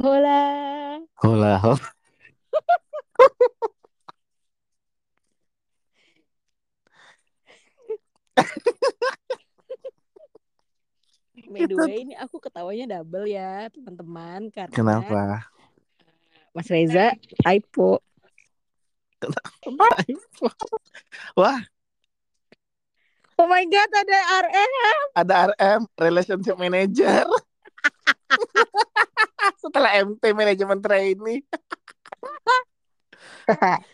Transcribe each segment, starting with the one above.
Hola. Hola, hola. By the way, ini aku ketawanya double ya, teman-teman, karena Kenapa? Mas Reza typo. Wah, Oh my god, ada RM. ada RM, Relationship Manager. Setelah MT Manajemen Trainee.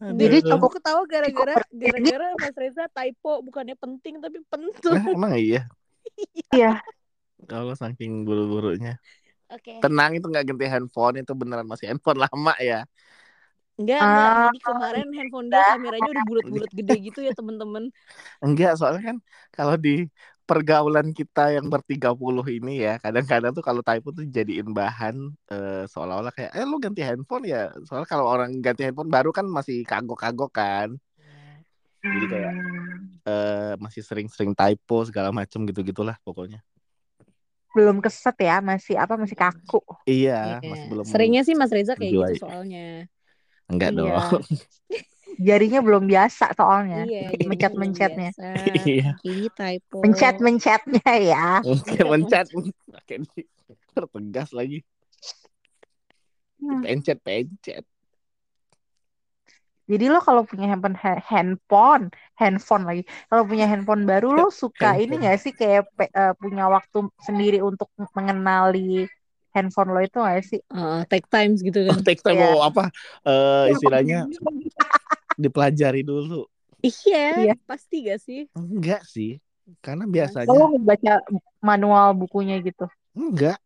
Jadi aku ketawa gara-gara gara-gara Mas Reza typo bukannya penting tapi penting. Lah, emang iya. Iya. Kalau saking buru-burunya. Oke. Tenang itu nggak ganti handphone itu beneran masih handphone lama ya. Enggak, enggak. Ah, Jadi kemarin handphone dia kameranya udah bulat-bulat gede gitu ya, teman-teman. Enggak, soalnya kan kalau di pergaulan kita yang bertiga puluh ini ya, kadang-kadang tuh kalau typo tuh jadiin bahan eh, seolah-olah kayak, eh lu ganti handphone ya. Soalnya kalau orang ganti handphone baru kan masih kagok-kagok kan. Jadi kayak eh, masih sering-sering typo segala macem gitu-gitulah pokoknya. belum keset ya, masih apa masih kaku. Iya, Iya. masih belum Seringnya sih Mas Reza kayak gitu soalnya. enggak Iya. dong. Jarinya belum biasa soalnya. Iya, belum biasa. Iya. Typo. Mencet-mencetnya ya. Oke, mencet. Oke, di- tertegas lagi. Hmm. Pencet, pencet. Jadi lo kalau punya handphone ha- handphone, handphone lagi. Kalau punya handphone baru lo suka ini Handphone. gak sih kayak pe- eh, punya waktu sendiri untuk mengenali handphone lo itu gak sih? Ah, take times gitu Oh, kan. take time Iya. mau apa? Eh, istilahnya dipelajari dulu. Iya, Iya. pasti gak sih? Enggak sih. Karena Lo biasanya baca manual bukunya gitu. enggak.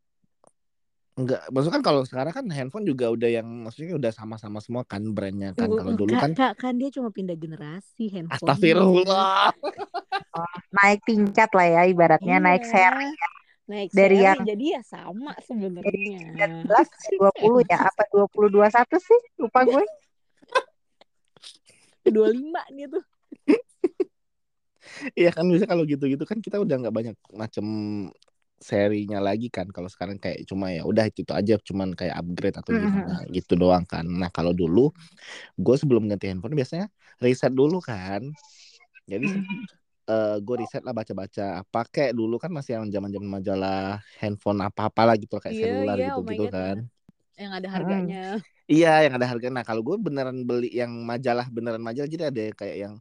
Enggak. Maksudnya kan kalau sekarang kan handphone juga udah yang maksudnya udah sama-sama semua kan brandnya kan. Kalau dulu kan Kak, kan dia cuma pindah generasi handphone. Astagfirullah. Naik tingkat lah ya ibaratnya, naik seri. Naik Dari seri, yang- jadi ya sama sebenarnya. 19 20 ya apa 20 21 sih? Lupa gue. 25 dia tuh. Iya kan bisa kalau gitu-gitu kan kita udah nggak banyak macam serinya lagi kan. Kalau sekarang kayak cuma ya udah itu, aja cuman kayak upgrade atau gimana gitu doang kan. Nah, kalau dulu gue sebelum ganti handphone biasanya riset dulu kan. Jadi eh gue riset lah baca-baca apa kayak dulu kan masih yang zaman-zaman majalah handphone apa-apa lah gitu kayak Iya, selular iya, oh gitu-gitu God, kan. Yang ada harganya. Iya, yang ada harga. Nah, kalau gue beneran beli yang majalah beneran majalah jadi ada kayak yang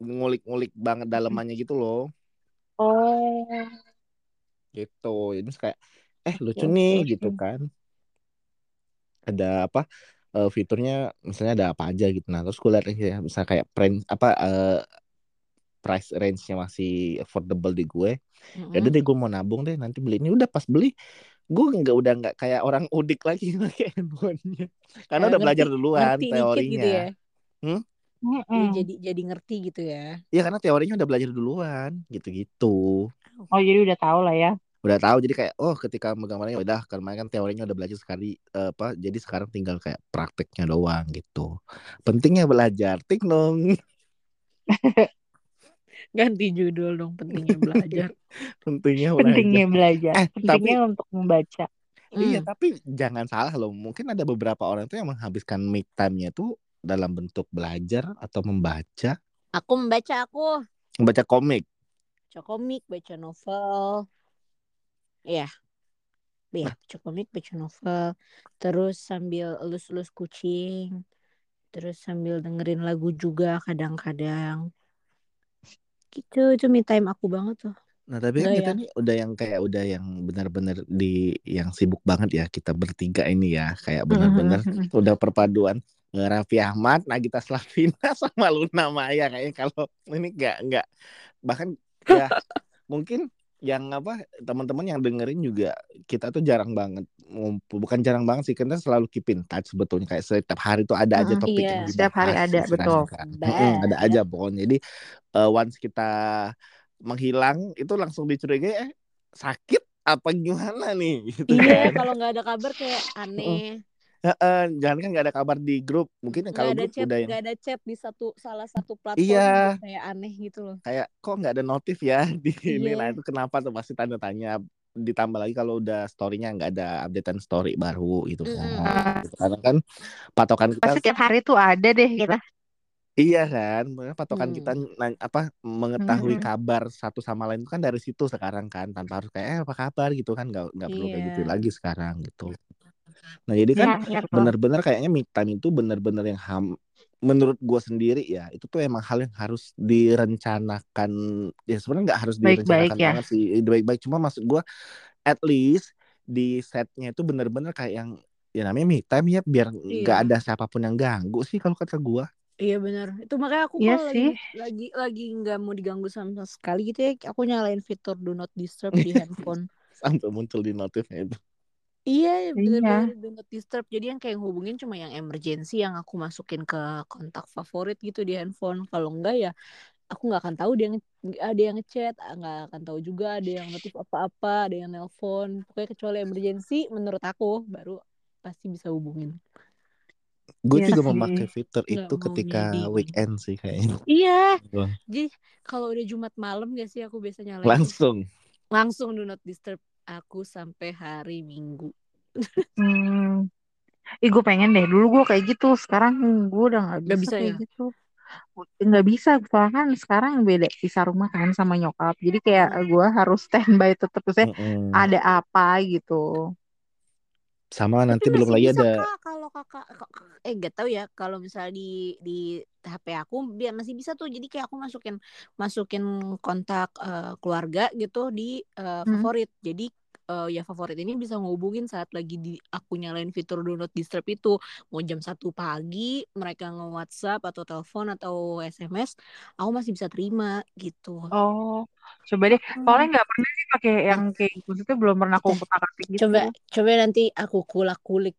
ngulik-ngulik banget dalemannya gitu loh. Oh. Gitu. Jadi kayak eh lucu nih gitu kan. Ada apa? eh, fiturnya misalnya ada apa aja gitu. Nah, terus gue lihat ya, misalnya kayak print apa eh, price range-nya masih affordable di gue. Mm-mm. Ya udah deh gue mau nabung deh nanti beli ini udah pas beli gue nggak udah nggak kayak orang udik lagi pakai handphonenya karena Eh, udah ngerti- belajar duluan ngerti dikit teorinya gitu ya. Mm-mm. Jadi, jadi jadi ngerti gitu ya. Iya karena teorinya udah belajar duluan gitu-gitu. Oh jadi udah tahu lah ya. Udah tahu jadi kayak oh ketika megang barangnya udah kemarin kan teorinya udah belajar sekali eh, apa jadi sekarang tinggal kayak prakteknya doang gitu. Pentingnya belajar, tik dong. Ganti judul dong pentingnya belajar. Pentingnya belajar. Pentingnya belajar. Eh, Pentingnya untuk membaca. Iya, Hmm. tapi jangan salah loh. Mungkin ada beberapa orang tuh yang menghabiskan me time-nya tuh dalam bentuk belajar atau membaca, Aku membaca aku membaca komik. baca komik, baca novel. Iya. Iya, baca komik, baca novel. Terus sambil elus-elus kucing. Terus sambil dengerin lagu juga kadang-kadang. Gitu, itu me time aku banget tuh. Nah, tapi kan kita ya. nih udah yang kayak udah yang benar-benar di yang sibuk banget ya kita bertiga ini ya, kayak benar-benar udah perpaduan Raffi Ahmad, Nagita Slavina sama Luna Maya kayaknya kalau ini enggak enggak bahkan ya mungkin yang apa teman-teman yang dengerin juga kita tuh jarang banget ngumpul bukan jarang banget sih kita selalu keep in touch sebetulnya kayak setiap hari tuh ada aja Mm-mm, topik iya. yang Setiap hari ada, betul. kan. Banget. Mm-mm, ada aja pokoknya jadi eh, once kita menghilang itu langsung dicurigai eh sakit apa gimana nih gitu Iya, kan kalau nggak ada kabar kayak aneh. Heeh, jangan kan nggak ada kabar di grup mungkin kalau ada grup chat, udah yang nggak ada chat di satu salah satu platform Iya. kayak aneh gitu loh. kayak kok nggak ada notif ya di ini Iya. nah itu kenapa tuh pasti tanda tanya ditambah lagi kalau udah storynya nggak ada updatean story baru gitu kan. Mm-mm. Gitu. Karena kan patokan kita Pasti tiap hari tuh ada deh kita. iya kan, patokan Hmm. kita na- apa mengetahui Mm-mm. kabar satu sama lain itu kan dari situ sekarang kan tanpa harus kayak eh apa kabar gitu kan nggak nggak perlu kayak gitu Iya. lagi sekarang gitu. Nah jadi kan iya betul. benar-benar kayaknya me time itu benar-benar yang ham menurut gue sendiri ya itu tuh emang hal yang harus direncanakan ya sebenarnya nggak harus direncanakan ya. banget sih baik-baik cuma maksud gue at least di setnya itu benar-benar kayak yang ya namanya me time ya biar nggak Iya. ada siapa pun yang ganggu sih kalau kata gue Iya benar. Itu makanya aku Iya kalau sih. lagi lagi nggak mau diganggu sama sekali gitu ya, aku nyalain fitur do not disturb di handphone. sampai muncul di notifnya itu Iya, Iya. bener-bener do not disturb. Jadi yang kayak hubungin cuma yang emergency yang aku masukin ke kontak favorit gitu di handphone. Kalau enggak ya aku nggak akan tahu dia nge- ada yang ngechat, nggak akan tahu juga ada yang notif apa-apa, ada yang nelpon. Pokoknya kecuali emergency menurut aku baru pasti bisa hubungin. gue Iya juga sih. memakai fitur Nggak itu mau ketika weekend sih kayaknya Iya, Gitu. jadi kalau udah Jumat malam gak sih aku biasa nyalain langsung langsung do not disturb aku sampai hari Minggu. Hmm. Ih gue pengen deh dulu gue kayak gitu sekarang gue udah nggak bisa bisa kayak ya? gitu nggak bisa soalnya kan sekarang beda pisah rumah kan sama nyokap jadi kayak Hmm. gue harus standby tetap saya Mm-mm. ada apa gitu sama nanti Tapi belum lagi bisa ada kak kalau kakak kak- kak- eh gak tahu ya kalau misalnya di di HP aku biar masih bisa tuh jadi kayak aku masukin masukin kontak eh, keluarga gitu di Hmm. favorit jadi eh, ya favorit ini bisa ngehubungin saat lagi di aku nyalain fitur do not disturb itu. Mau jam satu pagi mereka nge WhatsApp atau telepon atau SMS aku masih bisa terima gitu. Oh coba deh. Soalnya nggak pernah sih pakai yang kayak maksudnya belum pernah aku kutak atik gitu. Coba coba nanti aku kulak kulik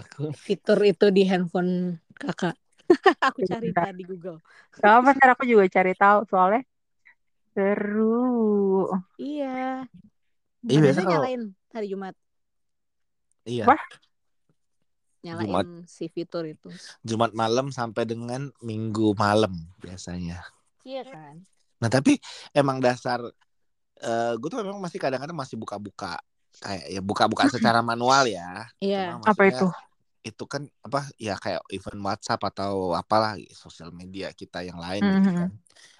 Aku- fitur itu di handphone kakak. Aku Iya, cari bentar. tadi Google. Gak apa aku juga cari tahu soalnya seru. Iya. Iya, biasa biasanya kalau- nyalain hari Jumat, iya Wah. nyalain Jumat. si fitur itu. Jumat malam sampai dengan Minggu malam biasanya. Iya kan? Nah tapi emang dasar eh gue tuh memang masih kadang-kadang masih buka-buka kayak ya buka-buka secara manual ya. Iya. Cuma apa itu itu kan apa ya kayak event WhatsApp atau apalah sosial media kita yang lain gitu Mhm. kan.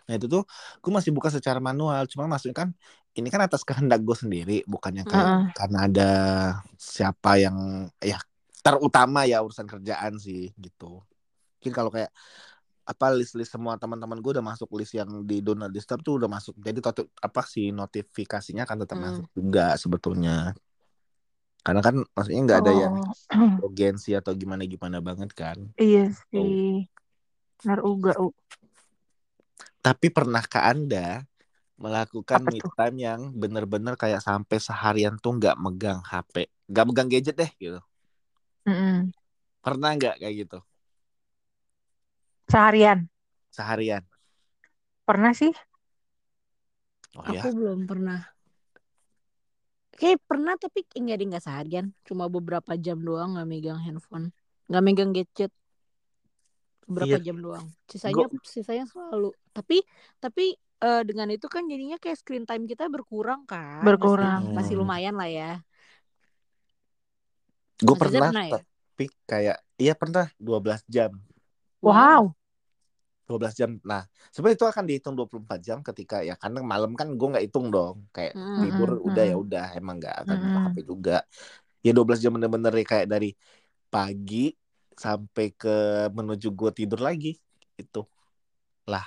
Nah itu tuh gue masih buka secara manual. Cuma maksudnya kan ini kan atas kehendak gue sendiri bukannya kayak Heeh. karena ada siapa yang ya terutama ya urusan kerjaan sih gitu. Mungkin kalau kayak apa list-list semua teman-teman gue udah masuk list yang di do not disturb tuh udah masuk. Jadi tot- apa sih notifikasinya kan tetap Hmm. masuk juga sebetulnya. Karena kan maksudnya nggak ada yang Oh, urgensi atau gimana gimana banget kan. iya sih benar uga U. Tapi pernahkah anda melakukan Apa me tuh? time yang bener-bener kayak sampai seharian tuh nggak megang HP, nggak megang gadget deh gitu? Mm-mm. Pernah nggak kayak gitu seharian seharian? pernah sih Oh ya, Aku belum pernah. Kayak pernah tapi enggak deh enggak seharian, cuma beberapa jam doang nggak megang handphone, nggak megang gadget. Beberapa Iya. jam doang. Sisanya sisanya selalu. Tapi tapi eh, dengan itu kan jadinya kayak screen time kita berkurang kan? Berkurang. Masih, masih Hmm. lumayan lah ya. gue pernah, pernah ya? tapi kayak iya pernah 12 jam. wow 12 jam. Nah, sebenarnya itu akan dihitung 24 jam ketika ya karena malam kan gue nggak hitung dong. Kayak Mm-mm. tidur Mm-mm, udah ya mm-mm. udah emang nggak akan buka Mm-mm. HP juga. Ya 12 jam bener-bener ya kayak dari pagi sampai ke menuju gue tidur lagi itu lah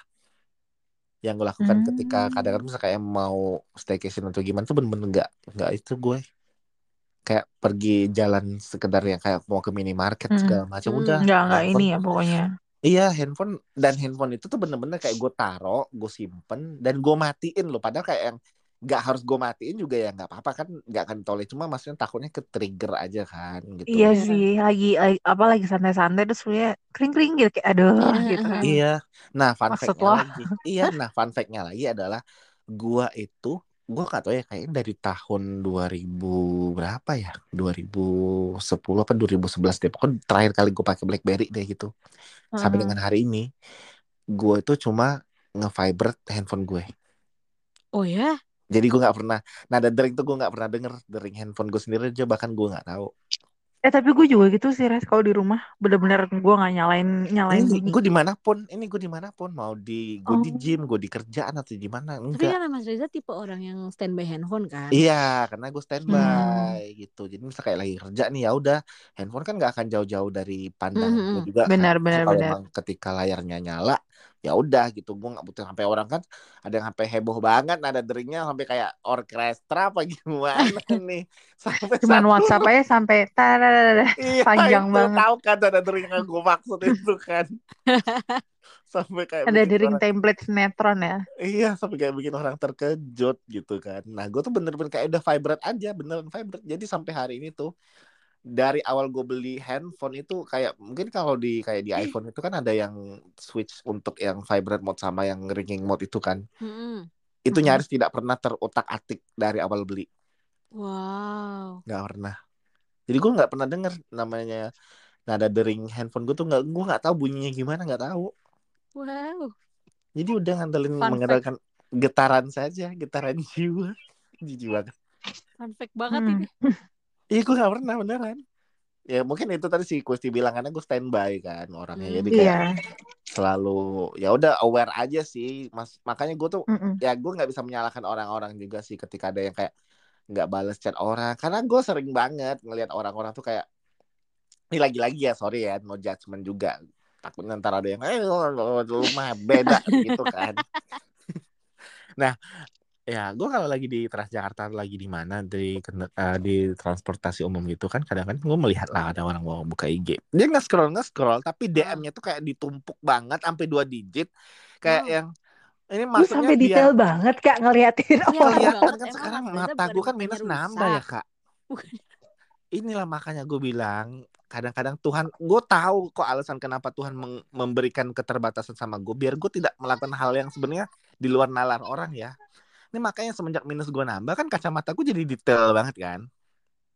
yang gue lakukan ketika Hmm. kadang-kadang misalnya kayak mau staycation atau gimana tuh bener-bener nggak nggak itu gue kayak pergi jalan sekedar yang kayak mau ke minimarket Hmm. segala macam Hmm. udah nggak nggak ini ya pokoknya Iya handphone dan handphone itu tuh bener-bener kayak gue taro, gue simpen dan gue matiin loh. Padahal kayak yang nggak harus gue matiin juga ya nggak apa-apa kan nggak akan toleh. Cuma maksudnya takutnya ke trigger aja kan gitu. iya Iya. sih lagi, lagi apa lagi santai-santai terus ya kering kering gitu kayak aduh Iya, gitu kan Iya. Nah fun Maksud fact-nya lo? lagi, iya. Nah fun fact-nya lagi adalah gue itu gue gak tau ya kayaknya dari tahun 2000 berapa ya 2010 apa 2011 deh pokoknya terakhir kali gue pakai BlackBerry deh gitu sampai Mhm. dengan hari ini gue itu cuma nge-vibrate handphone gue Oh ya? Jadi gue nggak pernah nada dering tuh gue nggak pernah denger dering handphone gue sendiri aja bahkan gue nggak tahu. Eh tapi gue juga gitu sih Res kalau di rumah bener-bener gue nggak nyalain nyalain Ini bunyi. gue di mana pun, ini gue di mana pun mau di gue di Oh. gym, gue di kerjaan atau di mana Tapi enggak. kan Mas Reza tipe orang yang standby handphone kan. Iya, karena gue Hmm. standby gitu. Jadi misal kayak lagi kerja nih ya udah, handphone kan nggak akan jauh-jauh dari pandangan gue Mhm. juga kan. Benar So, benar kalau benar. emang ketika layarnya nyala, ya udah gitu. Gue nggak butuh sampai orang kan ada yang sampai heboh banget, nada deringnya sampai kayak orkestra apa gimana nih. Sampai Cuman satu WhatsApp aja sampai tadadadada. Iya Panjang itu banget. tahu kan nada dering yang gue maksud itu kan. Sampai kayak Ada dering orang template sinetron ya. Iya sampai kayak bikin orang terkejut gitu kan. Nah gue tuh bener-bener kayak udah vibrate aja beneran vibrate. Jadi sampai hari ini tuh dari awal gue beli handphone itu kayak mungkin kalau di kayak di iPhone itu kan ada yang switch untuk yang vibrate mode sama yang ringing mode itu kan. Mm-mm. Itu Mhm. nyaris tidak pernah terutak atik dari awal beli. Wow. Nggak pernah. Jadi gue nggak pernah denger namanya nada dering handphone gue tuh nggak gue nggak tahu bunyinya gimana nggak tahu. Wow. Jadi udah ngandelin Fun fact. getaran saja, getaran jiwa. Jijik banget. Fun fact banget Hmm. ini. Iya gue gak pernah beneran Ya mungkin itu tadi si Kusti bilang Karena gue standby kan orangnya Hmm. Jadi kayak Iya. selalu Ya udah aware aja sih mas Makanya gue tuh Mm-mm. Ya gue gak bisa menyalahkan orang-orang juga sih Ketika ada yang kayak nggak balas chat orang Karena gue sering banget ngelihat orang-orang tuh kayak Ini lagi-lagi ya sorry ya No judgment juga Takutnya ntar ada yang Eh lu mah beda gitu kan Nah Ya, gue kalau lagi di Transjakarta lagi di mana di eh, di transportasi umum gitu kan kadang-kadang gue melihat lah ada orang mau buka IG. Dia nggak scroll nggak scroll tapi DM-nya tuh kayak ditumpuk banget sampai dua digit kayak Oh. yang ini Lu sampai biar detail banget kak ngeliatin Iya, orang. kelihatan kan Emang sekarang mata gue kan minus nambah ya kak. Inilah makanya gue bilang kadang-kadang Tuhan gue tahu kok alasan kenapa Tuhan memberikan keterbatasan sama gue biar gue tidak melakukan hal yang sebenarnya di luar nalar orang ya. Ini makanya semenjak minus gue nambah kan kacamata gue jadi detail banget kan.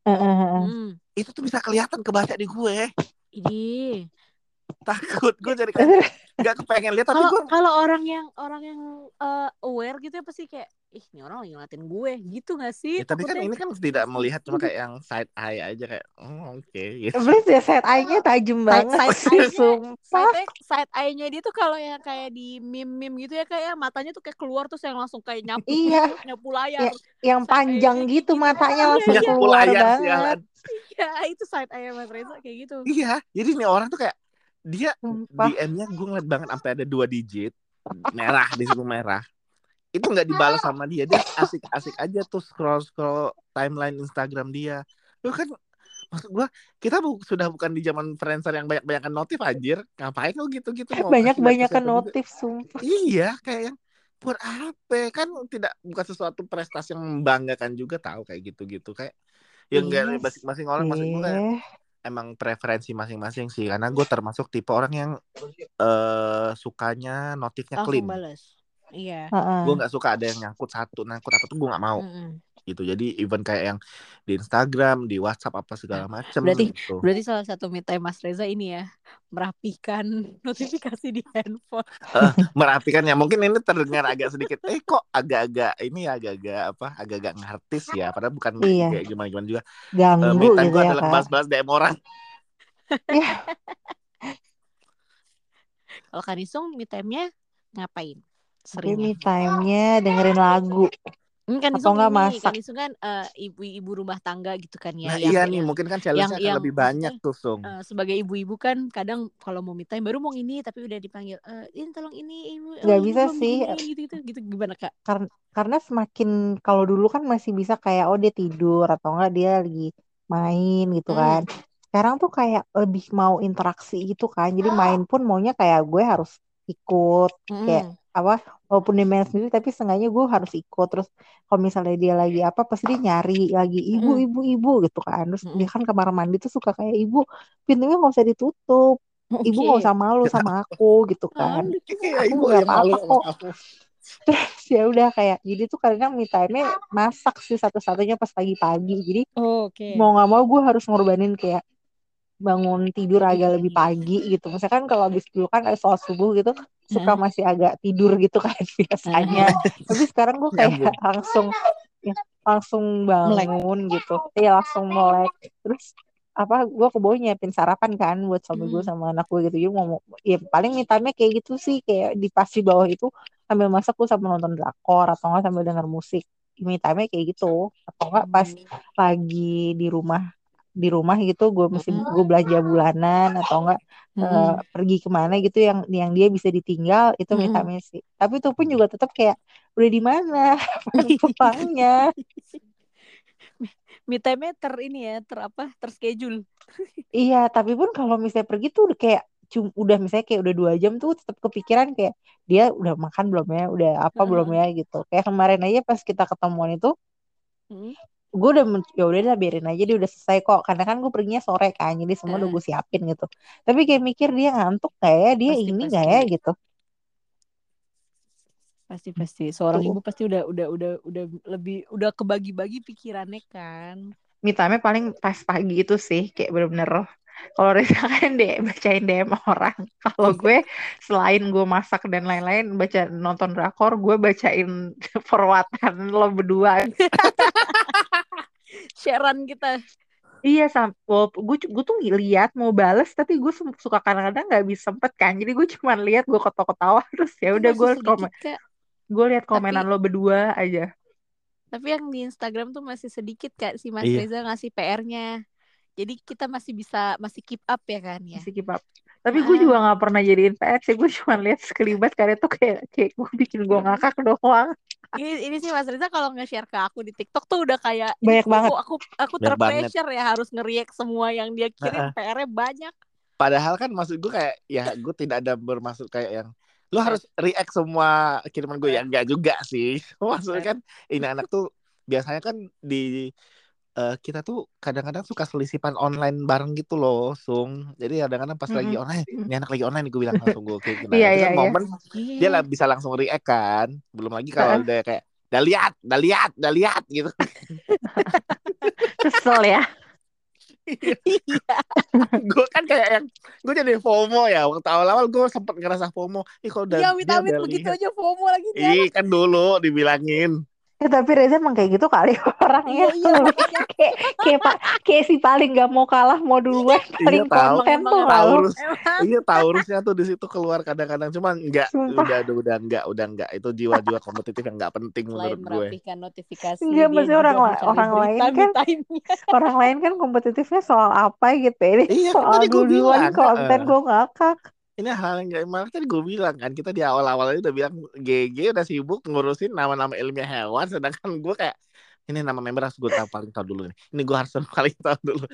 Heeh. Hmm. Itu tuh bisa kelihatan kebaca di gue. Ini. Takut gue jadi kayak nggak kepengen lihat tapi Kalau gue kalau orang yang orang yang eh, aware gitu ya pasti kayak ih ini orang lagi ngeliatin gue gitu gak sih? ya, tapi kan ini kan tidak melihat cuma kayak yang side eye aja kayak oh, oke gitu. Please ya set eye-nya tajam banget. side eye-nya- Sumpah. side side eye-nya dia tuh kalau yang kayak di meme-meme gitu ya kayak matanya tuh kayak keluar terus yang langsung kayak nyapu Iya. nyapu layar. Yang Side panjang gitu gitu. matanya Iya, langsung iya. keluar Layar, banget. sialan. Ya, itu side eye Mas Reza kayak gitu. Iya, jadi nih orang tuh kayak dia. DM-nya gue ngeliat banget sampai ada dua digit merah di situ merah. Itu nggak dibalas sama dia, dia asik-asik aja tuh scroll scroll timeline Instagram dia. Lu kan maksud gue kita bu- sudah bukan di zaman Friendster yang banyak-banyakan notif anjir. Ngapain lu ke Banyak-banyakan siapa juga? notif sumpah. Iya, kayak yang buat apa? Kan tidak bukan sesuatu prestasi yang membanggakan juga tahu kayak gitu-gitu kayak yang enggak Yes. masing-masing orang masing gue kayak Eh, emang preferensi masing-masing sih karena gue termasuk tipe orang yang eh sukanya notifnya clean. balas. Iya. heeh. Gue nggak suka ada yang nyangkut satu, nyangkut apa tuh gue nggak mau Mm-mm. gitu. Jadi even kayak yang di Instagram, di WhatsApp apa segala macem Berarti- gitu. Berarti salah satu time Mas Reza ini ya merapikan notifikasi di handphone. Merapikan ya mungkin ini terdengar agak sedikit eh kok agak-agak ini ya agak-agak apa agak-agak ngartis ya padahal bukan Iya. kayak gimana-gimana juga. Ganggu time gitu gue ya adalah kak. balas-balas DM orang. Ya, Kalau Kanisung me time-nya ngapain? Sering me time-nya dengerin lagu. Ini kan Atau nggak ini, masak. kan Isung kan eh, ibu-ibu rumah tangga gitu kan ya. Nah yang- iya nih yang, mungkin kan challenge-nya yang- yang lebih banyak tuh Sung. eh, sebagai ibu-ibu kan kadang kalau mau time baru mau ini tapi udah dipanggil eh ini tolong ini ibu. Nggak bisa sih. gitu gitu gitu gimana kak? Karena semakin kalau dulu kan masih bisa kayak oh dia tidur atau enggak dia lagi main gitu Hmm. kan. Sekarang tuh kayak lebih mau interaksi gitu kan. Jadi main pun maunya kayak gue harus ikut kayak Mm-mm. Apa walaupun dia main sendiri tapi setengahnya gue harus ikut terus kalau misalnya dia lagi apa pasti dia nyari lagi ibu Mm-mm. ibu ibu gitu kan terus dia kan kamar mandi tuh suka kayak ibu pintunya nggak usah ditutup ibu nggak usah malu sama aku gitu kan. Iya Aku nggak ya malu apa-apa sama kok. kamu. ya udah kayak jadi tuh kadang me time-nya masak sih satu-satunya pas pagi-pagi jadi Oh, Oke. mau nggak mau gue harus ngorbanin kayak bangun tidur agak lebih iya. pagi gitu. Misalkan kalau habis dulu kan kayak sholat subuh gitu suka Heeh. masih agak tidur gitu kan biasanya. Tapi sekarang gue Ya kayak langsung ya, langsung Melek. bangun gitu. Iya langsung melek. Terus apa gue ke bawah nyiapin sarapan kan buat suami gue Hmm. sama anak gue gitu. Jadi mau ya paling time kayak gitu sih kayak di pas di bawah itu sambil masak gue sambil nonton drakor atau enggak sambil denger musik. Time kayak gitu. Atau enggak pas Hmm. lagi di rumah di rumah gitu gue mesti gue belanja bulanan atau enggak eh, Mm-mm. pergi ke mana gitu yang yang dia bisa ditinggal itu me Mm-mm. time sih tapi itu pun juga tetap kayak udah di mana pulangnya Me time ter ini ya, ter apa? Terschedule. iya tapi pun kalau misalnya pergi tuh udah kayak cum, udah misalnya kayak udah dua jam tuh tetap kepikiran kayak dia udah makan belum ya udah apa belum Heeh. ya gitu kayak kemarin aja pas kita ketemuan itu Hmm. Gue udah ya udah lah biarin aja dia udah selesai kok. Karena kan gue perginya sore kan jadi semua udah Heeh. gue siapin gitu. Tapi kayak mikir dia ngantuk gak ya? Dia Pasti ini pasti. gak ya? Gitu. Pasti pasti. Seorang tuh. ibu pasti udah udah udah udah lebih udah kebagi-bagi pikirannya kan. me time paling pas pagi itu sih kayak bener-bener kalau Reza kan deh bacain DM orang. Kalau gue selain gue masak dan lain-lain baca nonton drakor gue bacain perwatan lo berdua Sharean kita. iya sam gue gue tuh lihat mau bales tapi gue su- suka kadang-kadang nggak bisa sempet kan jadi gue cuma lihat gue ketawa-ketawa terus ya udah gue komen gue lihat Tapi komenan lo berdua aja tapi yang di Instagram tuh masih sedikit kak si Mas Iya. Reza ngasih PR-nya. Jadi kita masih bisa masih keep up ya kan ya. masih keep up tapi gue juga nggak pernah jadiin PR sih gue cuma lihat sekelibat karena itu kayak kayak gue bikin gue ngakak doang Ini ini sih Mas Reza kalau nge-share ke aku di TikTok tuh udah kayak Banyak "Ih, banget. Aku aku, terpressure ya harus nge-react semua yang dia kirim Heeh. PR-nya banyak. Padahal kan maksud gue kayak ya gue tidak ada bermaksud kayak yang lu harus react semua kiriman gue ya enggak juga sih. Maksudnya kan ini anak tuh biasanya kan di eh, kita tuh kadang-kadang suka selisipan online bareng gitu loh, Sung. Jadi kadang-kadang pas lagi Mm-mm. online, ini anak lagi online gue bilang langsung gue kayak. Iya, itu iya, kan iya. momen dia lah bisa langsung react kan. Belum lagi kalau udah kayak udah lihat, udah lihat, udah lihat gitu. kesel ya Iya. gue kan kayak yang gue jadi FOMO ya waktu awal-awal gue sempet ngerasa FOMO. Ih kalau udah Iya, amit-amit begitu aja FOMO lagi. Ih kan dulu dibilangin. Ya tapi Reza emang kayak gitu kali orangnya Iya, iya, kayak kayak pak kayak si paling gak mau kalah mau duluan paling Iya, tahu. konten tuh Taurus. Iya Taurusnya tuh di situ keluar kadang-kadang cuman enggak Sumpah. udah udah udah enggak udah enggak itu jiwa-jiwa kompetitif yang enggak penting selain menurut gue. merapikan notifikasi Enggak, juga orang orang lain kan- orang lain kan kompetitifnya soal apa gitu ya Ini Iya, kan soal duluan konten gue ngakak Ini hal yang gak malah tadi gue bilang kan kita di awal-awal itu udah bilang GG udah sibuk ngurusin nama-nama ilmiah hewan sedangkan gue kayak ini nama member harus gue tahu paling tahu dulu nih. Ini gue harus paling tahu dulu.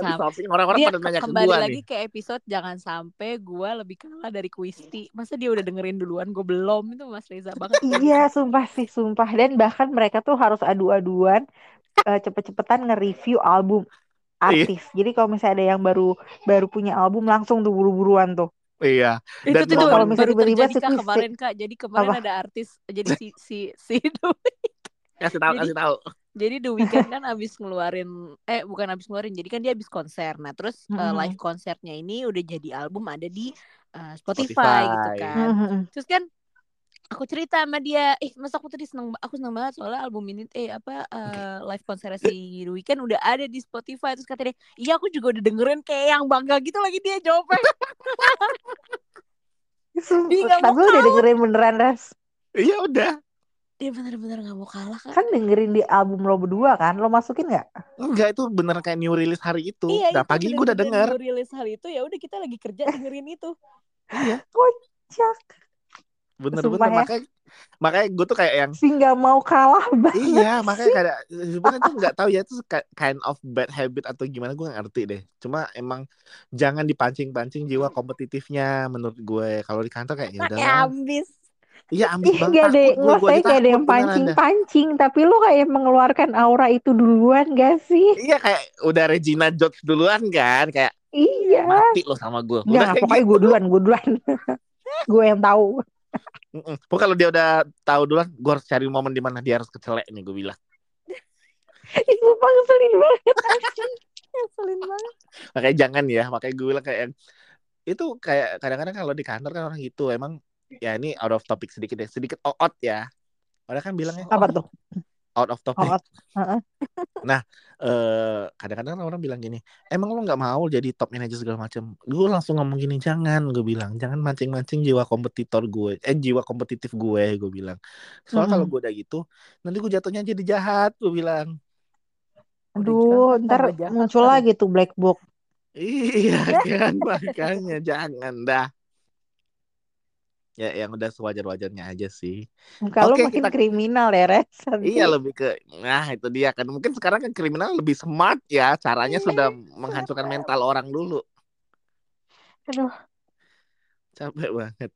Sampai orang-orang pada nanya ke kembali gue lagi nih. ke episode jangan sampai gua lebih kalah dari Kwisti. Masa dia udah dengerin duluan gue belum itu Mas Reza banget. iya sumpah sih sumpah dan bahkan mereka tuh harus adu-aduan eh, cepet-cepetan nge-review album Iya. artis jadi kalau misalnya ada yang baru baru punya album langsung tuh buru-buruan tuh Iya. Itu Dan tuh momen- kalau misalnya tiba-tiba kemarin kak. Jadi kemarin Apa? ada artis jadi si si si Dwi- Kasih tahu, kasih tahu. Jadi The Weeknd kan abis ngeluarin eh bukan abis ngeluarin jadi kan dia abis konser. Nah terus eh, Mm-mm. live konsernya ini udah jadi album ada di eh, Spotify, Spotify. gitu kan. Mhm. Terus kan aku cerita sama dia, eh masa aku tadi seneng, aku seneng banget soalnya album ini, eh apa eh, live konser si The Weeknd udah ada di Spotify. Terus kata dia, iya aku juga udah dengerin kayak yang bangga gitu lagi dia jawabnya. Dia tapi udah dengerin beneran Res Iya udah. Dia bener-bener gak mau kalah kan. kan dengerin di album lo berdua kan lo masukin nggak Enggak itu bener kayak new release hari itu. Iya nah itu pagi gue udah denger. bener-bener rilis hal itu ya udah kita lagi kerja dengerin itu. Iya. kocak Bener-bener ya. makanya makanya gue tuh kayak yang si nggak mau kalah banget Iya, makanya sih. kayak sebenarnya tuh nggak tahu ya itu ki- kind of bad habit atau gimana gue nggak ngerti deh. Cuma emang jangan dipancing-pancing jiwa kompetitifnya menurut gue. Kalau di kantor kayak ya udah. ambis. Iya ambis banget. gak ada, gue, gak ada yang pancing-pancing, tapi lo kayak mengeluarkan aura itu duluan gak sih? Iya kayak udah Regina George duluan kan, kayak Iya. mati lo sama gue. Udah pokoknya gitu. gue duluan, gue duluan. gue yang tahu. Pokoknya kalau dia udah tahu duluan, gue harus cari momen di mana dia harus kecelek nih gue bilang. Itu sumpah ngeselin banget. Ngeselin banget. makanya jangan ya makanya gue bilang kayak itu kayak kadang-kadang kalau di kantor kan orang gitu emang ya ini out of topic sedikit ya sedikit out ya orang kan bilangnya Apa tuh? Out of topic Out. Heeh. eh kadang-kadang orang bilang gini, emang lo nggak mau jadi top manager segala macam? Gue langsung ngomong gini, jangan, gue bilang, jangan mancing-mancing jiwa kompetitor gue, eh jiwa kompetitif gue, gue bilang. Soalnya kalau Mm-mm. gue udah gitu, nanti gue jatuhnya jadi jahat, gue bilang. Aduh, jahat, ntar jahat muncul lagi tuh black book. Iya kan, makanya jangan dah. Ya yang udah sewajar-wajarnya aja sih. Oke, makin kita- kriminal ya, Res. Iya lebih ke, nah itu dia kan. Mungkin sekarang kan kriminal lebih smart ya, caranya sudah menghancurkan mental orang dulu. Aduh, Capek banget.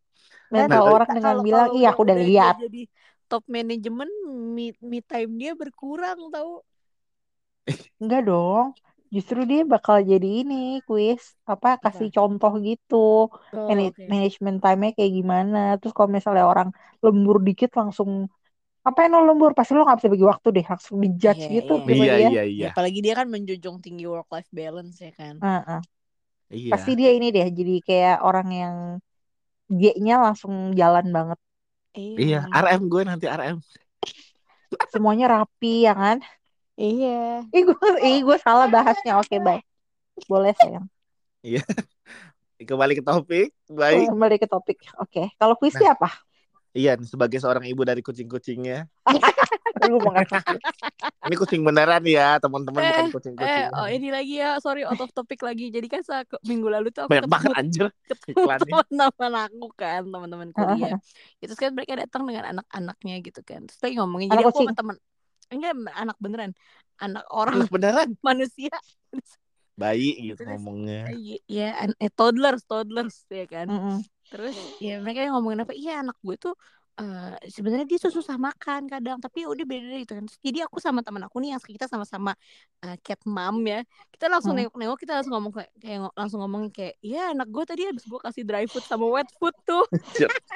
mental Nah, orang dengan bilang, iya aku udah lihat. jadi top manajemen me, me time dia berkurang tahu Enggak dong. Justru dia bakal jadi ini kuis apa kasih contoh gitu. oh, Mana- oke. Management time-nya kayak gimana. Terus kalau misalnya orang lembur dikit langsung apa yang lo lembur pasti lo nggak bisa bagi waktu deh langsung dijudge Iya, gitu iya. sama Iya, dia. iya, Ya, iya. apalagi dia kan menjunjung tinggi work life balance ya kan Heeh. Iya. Pasti dia ini deh jadi kayak orang yang G-nya langsung jalan banget. Iya, RM gue nanti RM. Semuanya rapi ya kan. Iya Ih gue, ih gue salah bahasnya. Oke baik. Boleh sayang. Kembali ke topik. Baik. Kembali ke topik. Oke. Kalau kuisnya apa? Iya, sebagai seorang ibu dari kucing-kucingnya. Ngasih. Ini kucing beneran ya, teman-teman Eh, bukan eh kucing-kucing. oh ini lagi ya sorry out of topic lagi jadi kan saat minggu lalu tuh aku Banyak banget ketemu anjir teman-teman aku kan teman-teman kuliah itu kan mereka datang dengan anak-anaknya gitu kan terus lagi ngomongin jadi Anak aku sama kucing? teman enggak anak beneran anak orang Anak beneran. manusia Bayi gitu Terus, ngomongnya. Eh, ya eh, toddlers toddlers ya kan Mm-mm. terus ya mereka yang ngomongin apa iya anak gue tuh eh, sebenarnya dia tuh susah makan kadang tapi ya udah beda gitu kan jadi aku sama teman aku nih yang kita sama-sama eh, cat mom ya kita langsung Hmm. nengok-nengok kita langsung ngomong kayak, kayak langsung ngomong kayak ya anak gue tadi habis gue kasih dry food sama wet food tuh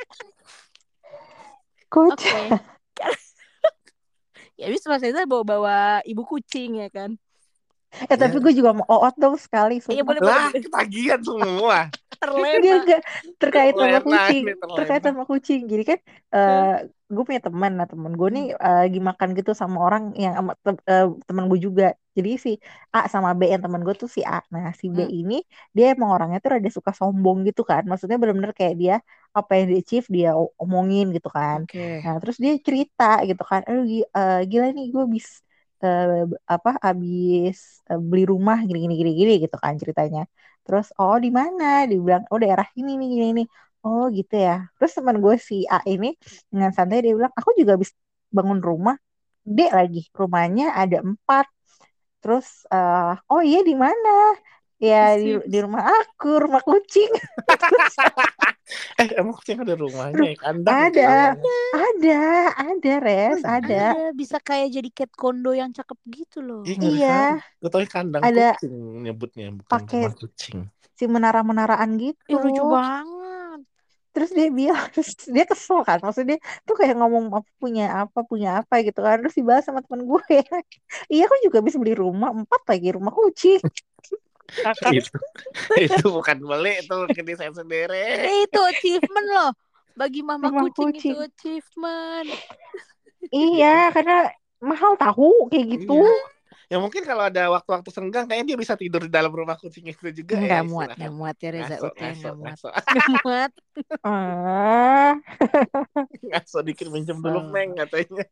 oke ya habis pas itu bawa bawa ibu kucing ya kan Eh tapi gue juga mau oot dong sekali. iya sumpah. boleh Lah, boleh ketagihan semua. Terlena. Terkait sama kucing. terlena. Terkait sama kucing. Jadi kan eh gue punya teman. Nah teman gue nih eh, lagi makan gitu sama orang yang sama te- eh, teman gue juga. Jadi si A sama B yang teman gue tuh si A. Nah si B Hmm. ini dia emang orangnya tuh rada suka sombong gitu kan. Maksudnya bener-bener kayak dia apa yang dia achieve dia omongin gitu kan. oke Nah, terus dia cerita gitu kan, aduh eh, gila nih gue bis eh, apa abis eh, beli rumah gini gini gini gini gitu kan ceritanya. Terus oh di mana? Dibilang oh daerah ini nih gini ini. Oh gitu ya. Terus teman gue si A ini dengan santai dia bilang aku juga habis bangun rumah. Dek lagi rumahnya ada empat. Terus eh, oh iya di mana? Ya di, di rumah aku, rumah kucing. Eh, emang kucing ada rumahnya? Kandang. Ada. ada, ada res, ada. ada bisa kayak jadi cat kondo yang cakep gitu loh Iya. kali. Gue tau kandang Ada- kucing nyebutnya bukan Pakai- rumah kucing. si menara-menaraan gitu. Ih, lucu banget Terus dia bilang, terus dia kesel kan. Maksudnya tuh kayak ngomong apa punya apa punya apa gitu kan. Terus dibahas sama temen gue. iya aku juga bisa beli rumah empat lagi rumah kucing. Itu itu bukan beli itu bikin desain sendiri. Eh, itu achievement loh bagi mama Rumah kucing, kucing. itu achievement iya karena mahal tahu kayak gitu. Iya. Ya mungkin kalau ada waktu-waktu senggang kayaknya dia bisa tidur di dalam rumah kucing itu juga nggak ya. muat nggak muat ya Reza Ngaso, Ut ya ngaso, nggak muat nggak muat Ah, Ngaso dikit minjem dulu. Meng katanya.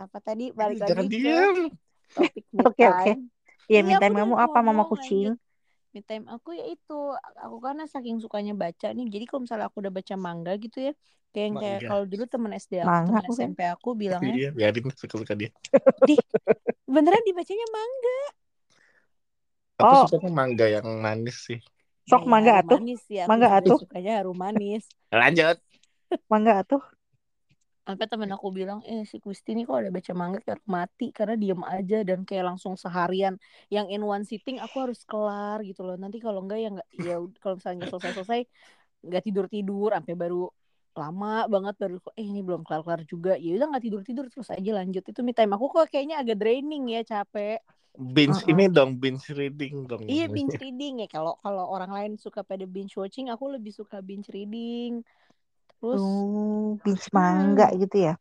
apa tadi balik Jangan lagi ke diam. Topik me Oke, oke. time. Iya, Iya, minta aku udah kamu apa mama kucing? me time aku ya itu aku karena saking sukanya baca nih jadi kalau misalnya aku udah baca manga gitu ya kayak yang kayak kalau dulu temen SD aku Manga temen? SMP aku bilangnya Iya, biarin suka-suka dia. beneran dibacanya manga Aku Oh. sukanya mangga yang manis sih. Sok Ya, mangga atuh. manis aku Mangga atuh. sukanya harum manis Lanjut. Mangga tuh. Sampai temen aku bilang eh si Kusti nih kok ada baca manga kayak mati karena diem aja dan kayak langsung seharian. Yang in one sitting aku harus kelar gitu loh. Nanti kalau enggak ya enggak ya kalau misalnya selesai selesai nggak tidur tidur sampai baru lama banget baru eh ini belum kelar kelar juga. Ya udah nggak tidur tidur terus aja lanjut. Itu me time aku kok kayaknya agak draining ya capek. Binge Mm-mm. ini dong binge reading dong iya binge reading ya. Kalau kalau orang lain suka pada binge watching aku lebih suka binge reading terus Oh, binge manga gitu ya.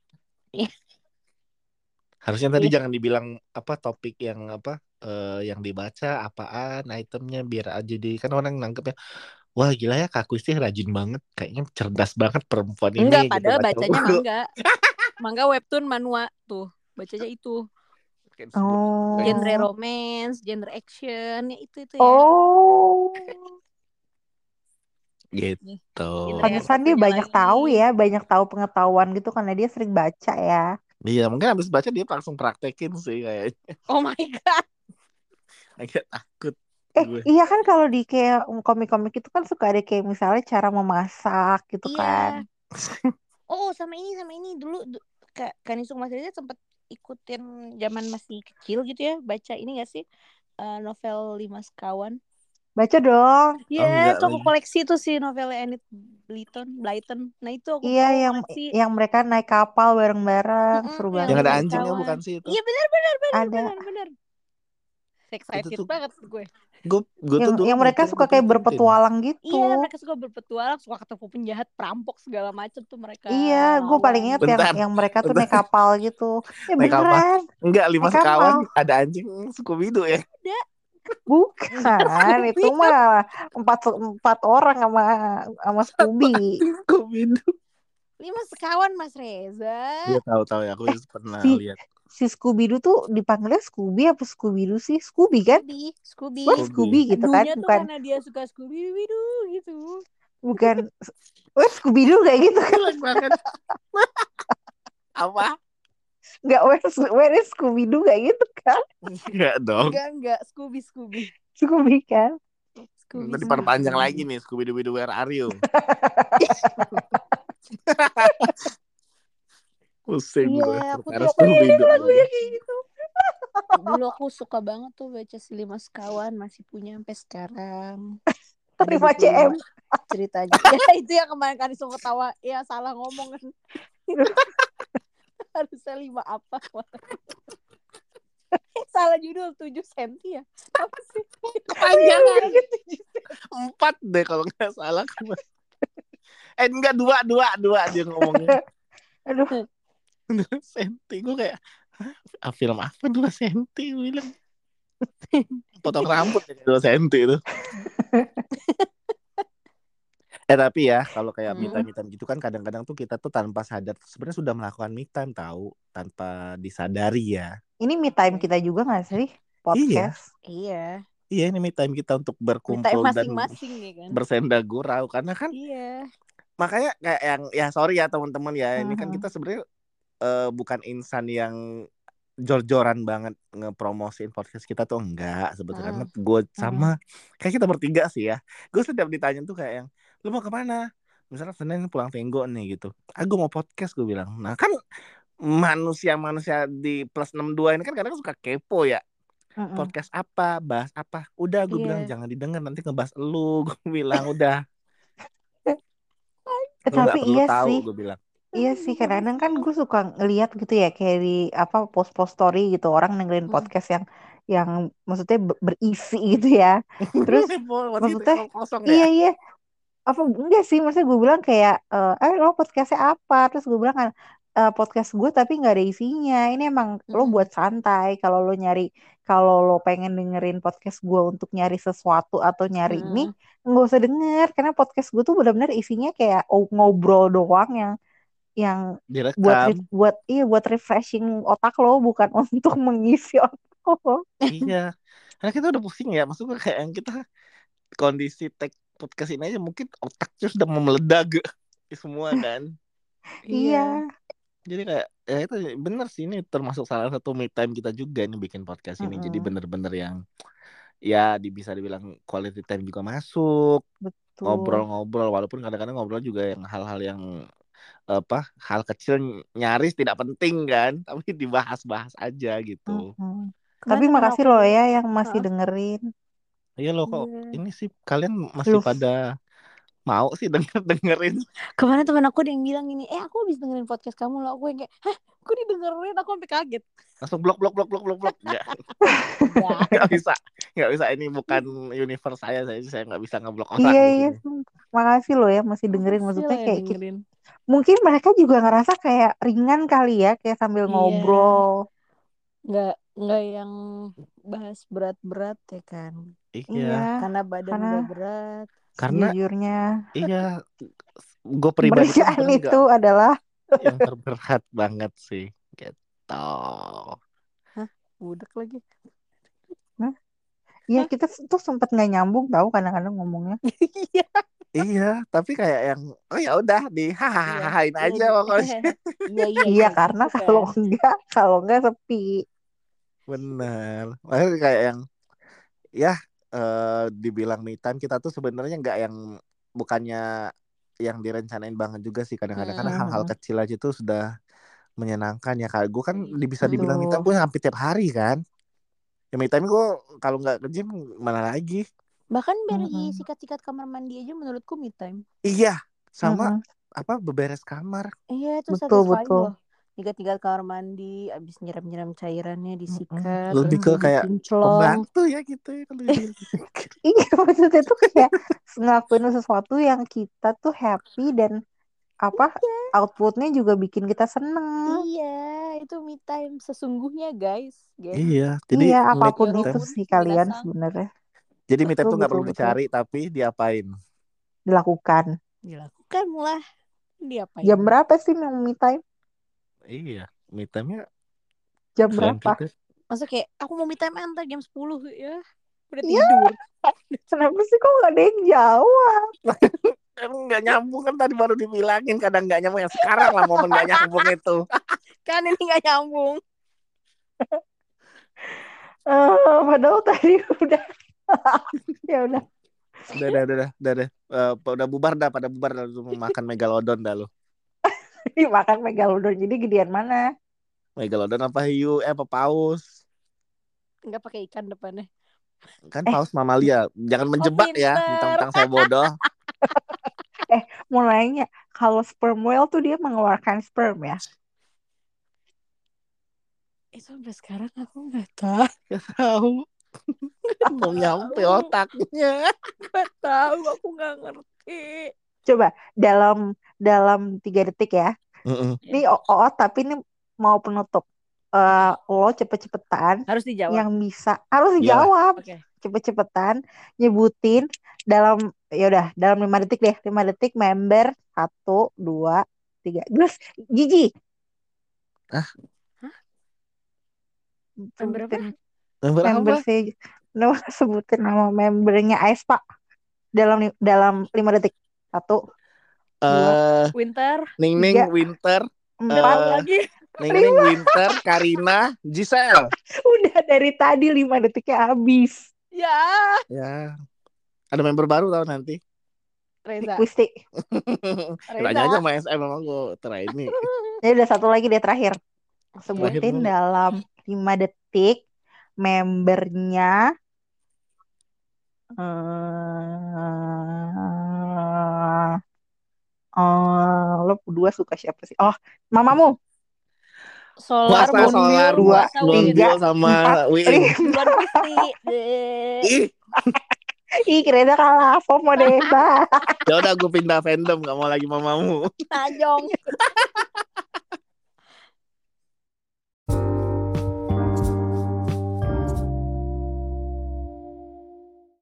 harusnya tadi Iya. jangan dibilang apa topik yang apa eh, yang dibaca apaan itemnya biar aja di kan orang nangkepnya wah gila ya Kak Kusti rajin banget kayaknya cerdas banget perempuan ini enggak gitu, padahal baca bacanya buku. manga manga webtoon manhwa tuh bacanya itu Oh. genre romance genre action ya itu itu ya Oh, gitu Genre pantesan dia satunya banyak lagi. tahu ya, banyak tahu pengetahuan gitu karena dia sering baca ya. iya mungkin habis baca dia langsung praktekin sih kayaknya oh my god agak takut Eh, Gue. iya kan kalau di kayak komik-komik itu kan suka ada kayak misalnya cara memasak gitu Iya. kan. Oh, sama ini sama ini dulu du- Kak Kanisung Mas Reza sempat ikutin zaman masih kecil gitu ya, baca ini gak sih eh, novel Lima Sekawan? Baca dong. Iya, enggak itu aku koleksi tuh sih novelnya Enid Blyton, Blyton. Nah itu aku Iya, yang koleksi. yang mereka naik kapal bareng-bareng, Mm-mm, seru yang banget. yang ada anjingnya bukan sih itu Iya benar benar benar Ada. benar benar. Excited tuh- banget gue. gue gue tuh Yang, dulu yang mereka suka kayak berpetualang gitu. Iya, mereka suka berpetualang, suka ketemu penjahat, perampok segala macem tuh mereka. Iya, gue paling inget yang yang mereka tuh bentar. naik kapal gitu. Ya Naik kapal. beneran, enggak lima kapal. sekawan ada anjing Scooby Doo ya bukan itu mah empat empat orang sama sama Scooby. Scooby Lima sekawan Mas Reza. dia tahu tahu ya aku pernah Si- lihat Si Scooby Doo tuh dipanggilnya Scooby apa Scooby Doo sih? Scooby kan? Scooby, Scooby. Scooby. Gitu kan? Tuh Bukan karena dia suka Scooby Doo gitu. bukan Wah, Scooby Doo kayak gitu kan? apa Enggak where, where is Scooby Doo kayak gitu kan? enggak dong Enggak enggak Scooby Scooby. Scooby kan? Scooby. Nanti panjang lagi nih Scooby Doo Doo Where Are You pusing Iya, gue aku tuh Scooby Doo Lagunya kayak gitu. Dulu aku suka banget tuh baca si Lima Sekawan masih punya sampai sekarang. Buku CM. ceritanya. ya itu yang kemarin kan semua ketawa. Ya salah ngomong kan. Harusnya lima apa? salah judul 7 senti ya. Apa sih? kepanjangan empat deh kalau nggak salah eh enggak dua dua dua dia ngomongnya Aduh, senti gue kayak "Hah? ah, film apa dua senti bilang potong rambut dua senti itu eh tapi ya kalau kayak Hmm. me time me time gitu kan kadang-kadang tuh kita tuh tanpa sadar sebenarnya sudah melakukan me time tahu tanpa disadari ya ini me time kita juga gak sih? Podcast. Iya. iya ini me time kita untuk berkumpul dan masing-masing ya kan. bersenda gurau karena kan Iya. makanya kayak yang ya sorry ya teman-teman ya ini kan kita sebenarnya eh, bukan insan yang jor-joran banget ngepromosiin podcast kita tuh enggak sebetulnya Hmm. gue sama kayak kita bertiga sih ya gue setiap ditanya tuh kayak yang lu mau ke mana? Misalnya Senin pulang Tenggo nih gitu. Ah gue mau podcast gue bilang. Nah kan manusia-manusia di plus 62 ini kan kadang suka kepo ya. Mm-mm. podcast apa? Bahas apa? Udah gue Iya. bilang jangan didengar nanti ngebahas elu. Gue bilang udah. Lu Tapi iya tahu sih, gue bilang. Iya sih. Kadang-kadang kan gue suka ngeliat gitu ya kayak di apa post-post story gitu orang dengerin Hmm. podcast yang yang maksudnya ber- berisi gitu ya. Terus maksudnya kosong iya ya iya apa enggak sih maksudnya gue bilang kayak eh eh lo podcastnya apa? Terus gue bilang kan "Eh, podcast gue tapi nggak ada isinya. Ini emang lo Mm-mm. buat santai kalau lo nyari kalau lo pengen dengerin podcast gue untuk nyari sesuatu atau nyari ini nggak usah denger. Karena podcast gue tuh benar-benar isinya kayak ngobrol doang yang yang buat direkam. re- buat iya buat refreshing otak lo bukan untuk mengisi otak lo. Iya. Karena kita udah pusing ya maksudnya kayak yang kita kondisi tag podcast ini aja mungkin otaknya sudah mau meledak semua kan. Iya. Jadi kayak ya itu bener sih ini termasuk salah satu me time kita juga nih bikin podcast ini. Jadi Mm-mm. bener-bener yang ya di, bisa dibilang quality time juga masuk. Betul. Ngobrol-ngobrol walaupun kadang-kadang ngobrol juga yang hal-hal yang apa hal kecil nyaris tidak penting kan tapi dibahas-bahas aja gitu. Mm-mm. Kemarin tapi makasih loh ya yang masih dengerin iya loh kok Iya. ini sih kalian masih pada mau sih denger dengerin Kemarin teman aku ada yang bilang gini, eh aku habis dengerin podcast kamu loh. Aku yang kayak, hah, aku didengerin, aku sampai kaget. langsung blok blok blok blok blok blok nggak Ya. nggak bisa nggak bisa ini bukan universe saya saya saya nggak bisa ngeblok orang Iya iya. sini. Makasih loh ya masih dengerin maksudnya ya kayak dengerin. mungkin mereka juga ngerasa kayak ringan kali ya kayak sambil Iya. ngobrol. Nggak, nggak yang bahas berat-berat ya kan. iya Iya. Karena badan Karena- udah berat. karena Sejujurnya iya gue pribadi sebenarnya itu adalah yang terberat banget sih gitu Budek lagi. ya kita tuh sempet nggak nyambung tahu kadang-kadang ngomongnya. Iya. iya tapi kayak yang oh ya udah di hahahain Iya, aja iya. pokoknya Iya, iya, Iya karena gitu kan. kalau enggak kalau enggak sepi. Bener makanya kayak yang ya eh, dibilang me time kita tuh sebenarnya nggak yang bukannya yang direncanain banget juga sih kadang-kadang karena Hmm. hal-hal kecil aja tuh sudah menyenangkan ya kak gue kan bisa dibilang me time Betul. gue hampir tiap hari kan ya me time gue kalau nggak ke gym mana lagi Bahkan beri Mm-mm. sikat-sikat kamar mandi aja menurutku me time. iya sama Mm-mm. apa beberes kamar Iya itu Betul, betul. loh. Tinggal-tinggal kamar mandi, abis nyiram-nyiram cairannya disikat, Lebih ke kayak pembantu ya gitu ya kalau. Iya maksudnya tuh kayak ngelakuin sesuatu yang kita tuh happy dan apa outputnya juga bikin kita seneng. Iya, itu me time sesungguhnya guys. guys. iya jadi Iya apa pun itu sih kalian sebenarnya jadi me time tuh nggak perlu dicari tapi diapain dilakukan. Dilakukan lah. Diapain? Jam berapa sih mau me time? Iya me time-nya Jam berapa? kita Masa kayak aku mau me time antar jam 10 ya. Udah Iya. tidur. Kenapa sih kok gak ada yang jawab? kan nggak nyambung kan tadi baru dibilangin kadang nggak nyambung ya sekarang lah momen nggak nyambung itu Kan ini gak nyambung. Eh, padahal tadi udah ya udah udah udah udah udah udah, udah. Eh, udah bubar dah pada bubar dah lu mau makan megalodon dah lu dimakan megalodon jadi gedean mana? megalodon apa hiu eh apa paus Enggak pakai ikan depannya. kan Eh. paus mamalia jangan menjebak ya pinter. tentang saya bodoh Mau nanya kalau sperm whale tuh dia mengeluarkan sperm ya? Itu sampai sekarang aku nggak tahu. tahu mau nyampe otaknya Nggak tahu. Aku nggak ngerti. Coba dalam dalam tiga detik ya. Mm-mm. Ini oh, oh, tapi ini mau penutup. Eh lo cepet-cepetan Harus dijawab. yang bisa harus Iyalah. dijawab Oke. cepet-cepetan nyebutin dalam ya udah dalam lima detik deh lima detik member satu dua tiga terus Gigi Ah. Hah? Member apa? member member apa sih nama sebutin nama membernya Aespa dalam dalam lima detik satu eh Winter. Ning Ning Tiga. Winter empat Eh, lagi. Ning Ning Winter Karina Giselle udah dari tadi lima detiknya habis Ya. ya ada member baru tau nanti Reza. Kusti Tanya aja sama SM memang gue try ini ya udah satu lagi deh terakhir sebutin dulu. dalam lima detik membernya eh eh, lo berdua suka siapa sih? Oh, mamamu. Solar, Puasa Moon Solar dua, tiga, sama empat, Win Ih Ih, kira kalah. FOMO deh, ya udah gue pindah fandom gak mau lagi mamamu Najong.